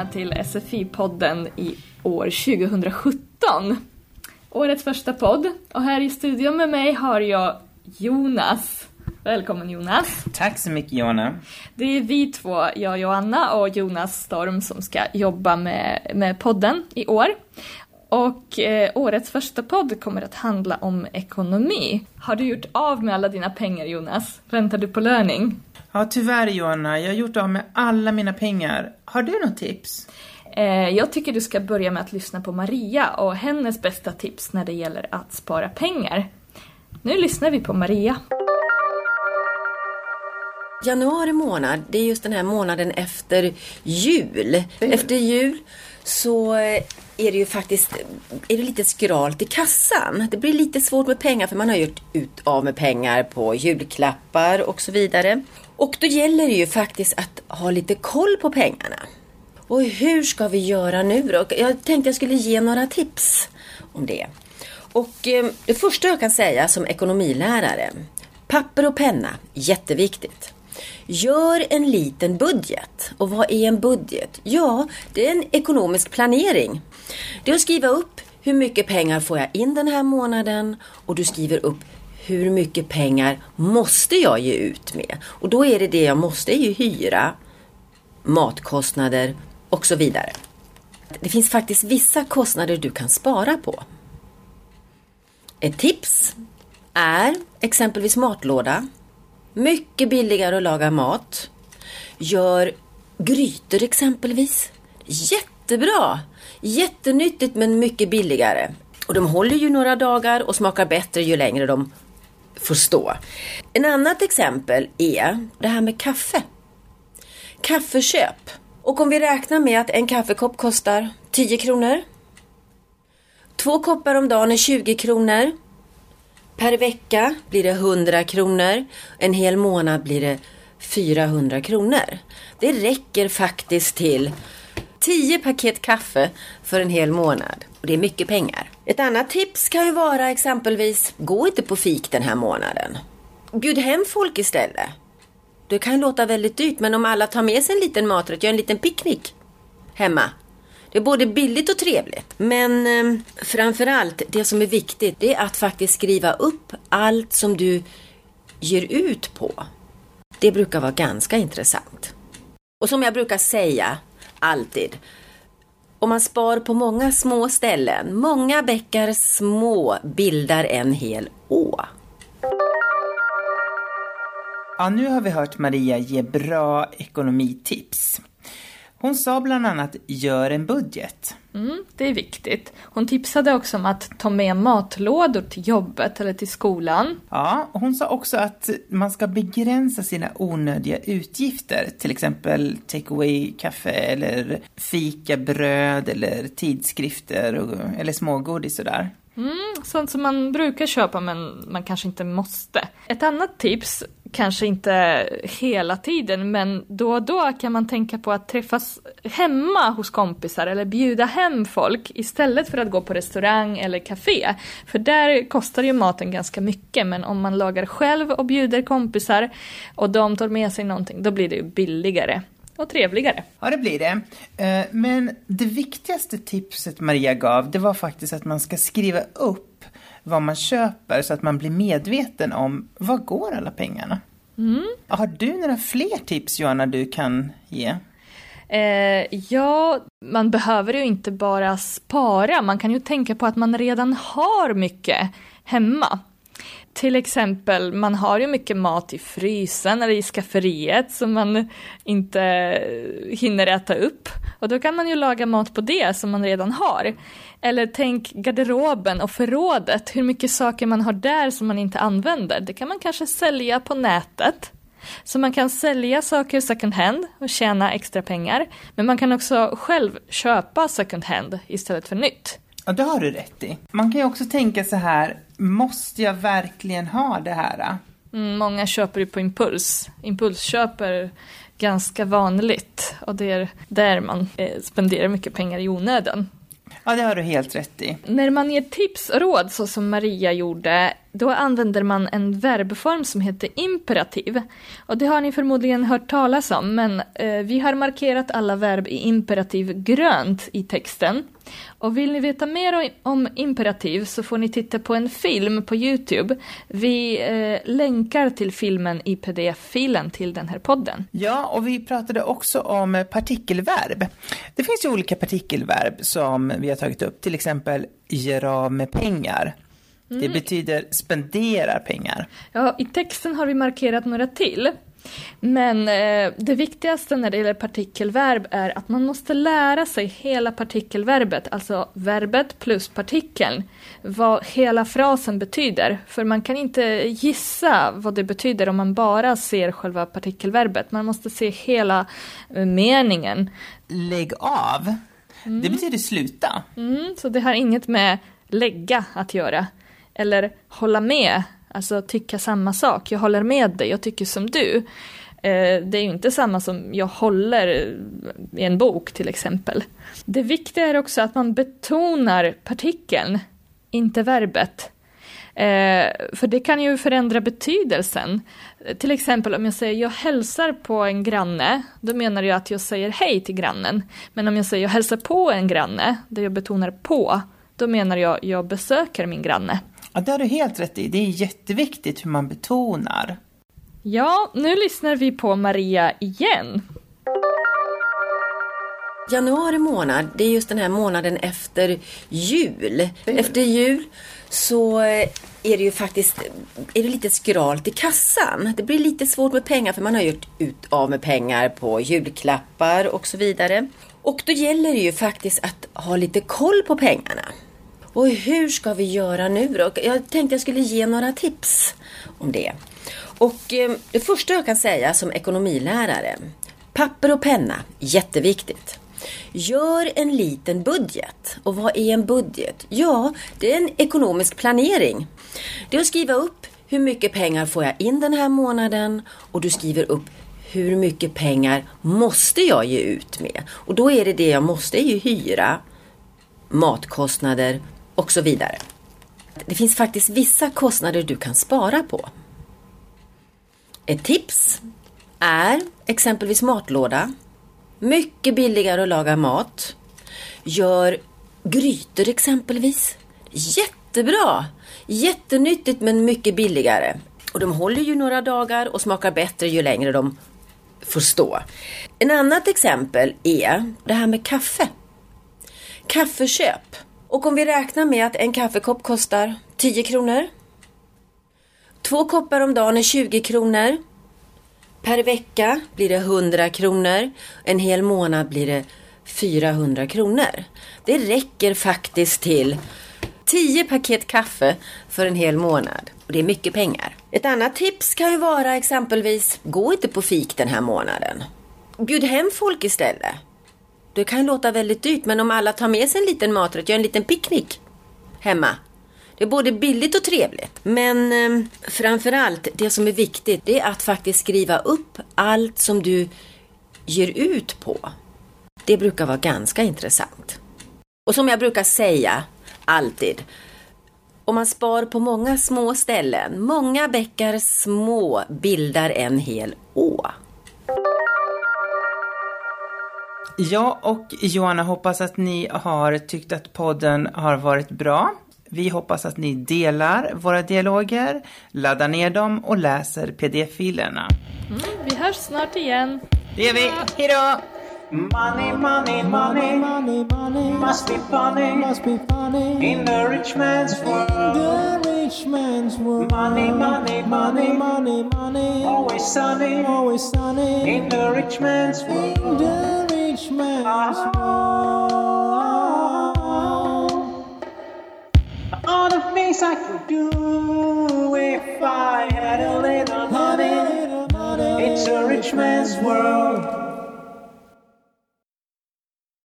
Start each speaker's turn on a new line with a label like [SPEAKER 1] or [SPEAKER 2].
[SPEAKER 1] välkomna till SFI-podden i år 2017. Årets första podd. Och här i studion med mig har jag Jonas. Välkommen Jonas.
[SPEAKER 2] Tack så mycket Jonna.
[SPEAKER 1] Det är vi två, jag Joanna och Jonas Storm som ska jobba med, med podden i år. Och eh, årets första podd kommer att handla om ekonomi. Har du gjort av med alla dina pengar Jonas? Väntar du på löning?
[SPEAKER 2] Ja, tyvärr Johanna. Jag har gjort av med alla mina pengar. Har du något tips?
[SPEAKER 1] Eh, jag tycker du ska börja med att lyssna på Maria och hennes bästa tips när det gäller att spara pengar. Nu lyssnar vi på Maria.
[SPEAKER 3] Januari månad, det är just den här månaden efter jul. Efter jul så eh, är det ju faktiskt är det lite skralt i kassan. Det blir lite svårt med pengar för man har gjort ut av med pengar på julklappar och så vidare. Och då gäller det ju faktiskt att ha lite koll på pengarna. Och hur ska vi göra nu då? Jag tänkte jag skulle ge några tips om det. Och eh, det första jag kan säga som ekonomilärare. Papper och penna, jätteviktigt. Gör en liten budget. Och vad är en budget? Ja, det är en ekonomisk planering. Det är att skriva upp hur mycket pengar får jag in den här månaden och du skriver upp hur mycket pengar måste jag ge ut med? Och då är det det jag måste är ju hyra, matkostnader och så vidare. Det finns faktiskt vissa kostnader du kan spara på. Ett tips är exempelvis matlåda. Mycket billigare att laga mat. Gör grytor exempelvis. Jättebra! Jättenyttigt men mycket billigare. Och de håller ju några dagar och smakar bättre ju längre de får stå. En annat exempel är det här med kaffe. Kaffeköp. Och om vi räknar med att en kaffekopp kostar 10 kronor. Två koppar om dagen är 20 kronor. Per vecka blir det 100 kronor. En hel månad blir det 400 kronor. Det räcker faktiskt till 10 paket kaffe för en hel månad. Och det är mycket pengar. Ett annat tips kan ju vara exempelvis, gå inte på fik den här månaden. Bjud hem folk istället. Det kan låta väldigt dyrt men om alla tar med sig en liten maträtt, gör en liten picknick hemma. Det är både billigt och trevligt. Men eh, framförallt, det som är viktigt, det är att faktiskt skriva upp allt som du ger ut på. Det brukar vara ganska intressant. Och som jag brukar säga, alltid. Om man spar på många små ställen, många bäckar små bildar en hel å.
[SPEAKER 2] Ja, nu har vi hört Maria ge bra ekonomitips. Hon sa bland annat gör en budget.
[SPEAKER 1] Mm, det är viktigt. Hon tipsade också om att ta med matlådor till jobbet eller till skolan.
[SPEAKER 2] Ja, och hon sa också att man ska begränsa sina onödiga utgifter. Till exempel takeaway kaffe eller fika, bröd eller tidskrifter eller smågodis och sådär.
[SPEAKER 1] Mm, sånt som man brukar köpa men man kanske inte måste. Ett annat tips, kanske inte hela tiden men då och då kan man tänka på att träffas hemma hos kompisar eller bjuda hem folk istället för att gå på restaurang eller café. För där kostar ju maten ganska mycket men om man lagar själv och bjuder kompisar och de tar med sig någonting då blir det ju billigare och trevligare.
[SPEAKER 2] Ja, det blir det. Eh, men det viktigaste tipset Maria gav, det var faktiskt att man ska skriva upp vad man köper så att man blir medveten om var går alla pengarna. Mm. Har du några fler tips Johanna du kan ge?
[SPEAKER 1] Eh, ja, man behöver ju inte bara spara, man kan ju tänka på att man redan har mycket hemma. Till exempel, man har ju mycket mat i frysen eller i skafferiet som man inte hinner äta upp. Och då kan man ju laga mat på det som man redan har. Eller tänk garderoben och förrådet, hur mycket saker man har där som man inte använder. Det kan man kanske sälja på nätet. Så man kan sälja saker second hand och tjäna extra pengar. Men man kan också själv köpa second hand istället för nytt.
[SPEAKER 2] Ja, det har du rätt i. Man kan ju också tänka så här, måste jag verkligen ha det här?
[SPEAKER 1] Mm, många köper ju på impuls. Impulsköp är ganska vanligt och det är där man eh, spenderar mycket pengar i onödan.
[SPEAKER 2] Ja, det har du helt rätt i.
[SPEAKER 1] När man ger tips och råd så som Maria gjorde då använder man en verbform som heter imperativ. Och det har ni förmodligen hört talas om, men eh, vi har markerat alla verb i imperativ grönt i texten. Och vill ni veta mer om imperativ så får ni titta på en film på Youtube. Vi eh, länkar till filmen i pdf-filen till den här podden.
[SPEAKER 2] Ja, och vi pratade också om partikelverb. Det finns ju olika partikelverb som vi har tagit upp, till exempel göra av med pengar. Det mm. betyder spenderar pengar.
[SPEAKER 1] Ja, i texten har vi markerat några till. Men eh, det viktigaste när det gäller partikelverb är att man måste lära sig hela partikelverbet, alltså verbet plus partikeln, vad hela frasen betyder. För man kan inte gissa vad det betyder om man bara ser själva partikelverbet. Man måste se hela eh, meningen.
[SPEAKER 2] Lägg av, mm. det betyder sluta.
[SPEAKER 1] Mm, så det har inget med lägga att göra. Eller hålla med Alltså tycka samma sak. Jag håller med dig, jag tycker som du. Eh, det är ju inte samma som jag håller i en bok till exempel. Det viktiga är också att man betonar partikeln, inte verbet. Eh, för det kan ju förändra betydelsen. Till exempel om jag säger jag hälsar på en granne, då menar jag att jag säger hej till grannen. Men om jag säger jag hälsar på en granne, där jag betonar på, då menar jag jag besöker min granne.
[SPEAKER 2] Ja, det har du helt rätt i. Det är jätteviktigt hur man betonar.
[SPEAKER 1] Ja, nu lyssnar vi på Maria igen.
[SPEAKER 3] Januari månad, det är just den här månaden efter jul. Efter jul så är det ju faktiskt är det lite skralt i kassan. Det blir lite svårt med pengar för man har gjort ut av med pengar på julklappar och så vidare. Och då gäller det ju faktiskt att ha lite koll på pengarna. Och hur ska vi göra nu då? Jag tänkte jag skulle ge några tips om det. Och eh, det första jag kan säga som ekonomilärare. Papper och penna, jätteviktigt. Gör en liten budget. Och vad är en budget? Ja, det är en ekonomisk planering. Det är att skriva upp hur mycket pengar får jag in den här månaden och du skriver upp hur mycket pengar måste jag ge ut med? Och då är det det jag måste är ju hyra, matkostnader, och så vidare. Det finns faktiskt vissa kostnader du kan spara på. Ett tips är exempelvis matlåda. Mycket billigare att laga mat. Gör grytor exempelvis. Jättebra! Jättenyttigt men mycket billigare. Och de håller ju några dagar och smakar bättre ju längre de får stå. En annat exempel är det här med kaffe. Kaffeköp. Och om vi räknar med att en kaffekopp kostar 10 kronor. Två koppar om dagen är 20 kronor. Per vecka blir det 100 kronor. En hel månad blir det 400 kronor. Det räcker faktiskt till 10 paket kaffe för en hel månad. Och det är mycket pengar. Ett annat tips kan ju vara exempelvis, gå inte på fik den här månaden. Bjud hem folk istället. Det kan låta väldigt dyrt men om alla tar med sig en liten maträtt, gör en liten picknick hemma. Det är både billigt och trevligt. Men eh, framförallt, det som är viktigt, det är att faktiskt skriva upp allt som du ger ut på. Det brukar vara ganska intressant. Och som jag brukar säga, alltid, om man spar på många små ställen, många bäckar små bildar en hel å.
[SPEAKER 2] Ja, och Johanna hoppas att ni har tyckt att podden har varit bra. Vi hoppas att ni delar våra dialoger, laddar ner dem och läser pdf-filerna.
[SPEAKER 1] Mm, vi hörs snart igen.
[SPEAKER 2] Det gör vi. Hej då! Money, money, money, money, money must be funny, must be funny in the rich man's world. In the rich man's world. Money, money, money, money, money, always sunny, always sunny in the rich man's world. Man's world. All the things I could do if I had a little money. It's a rich man's world.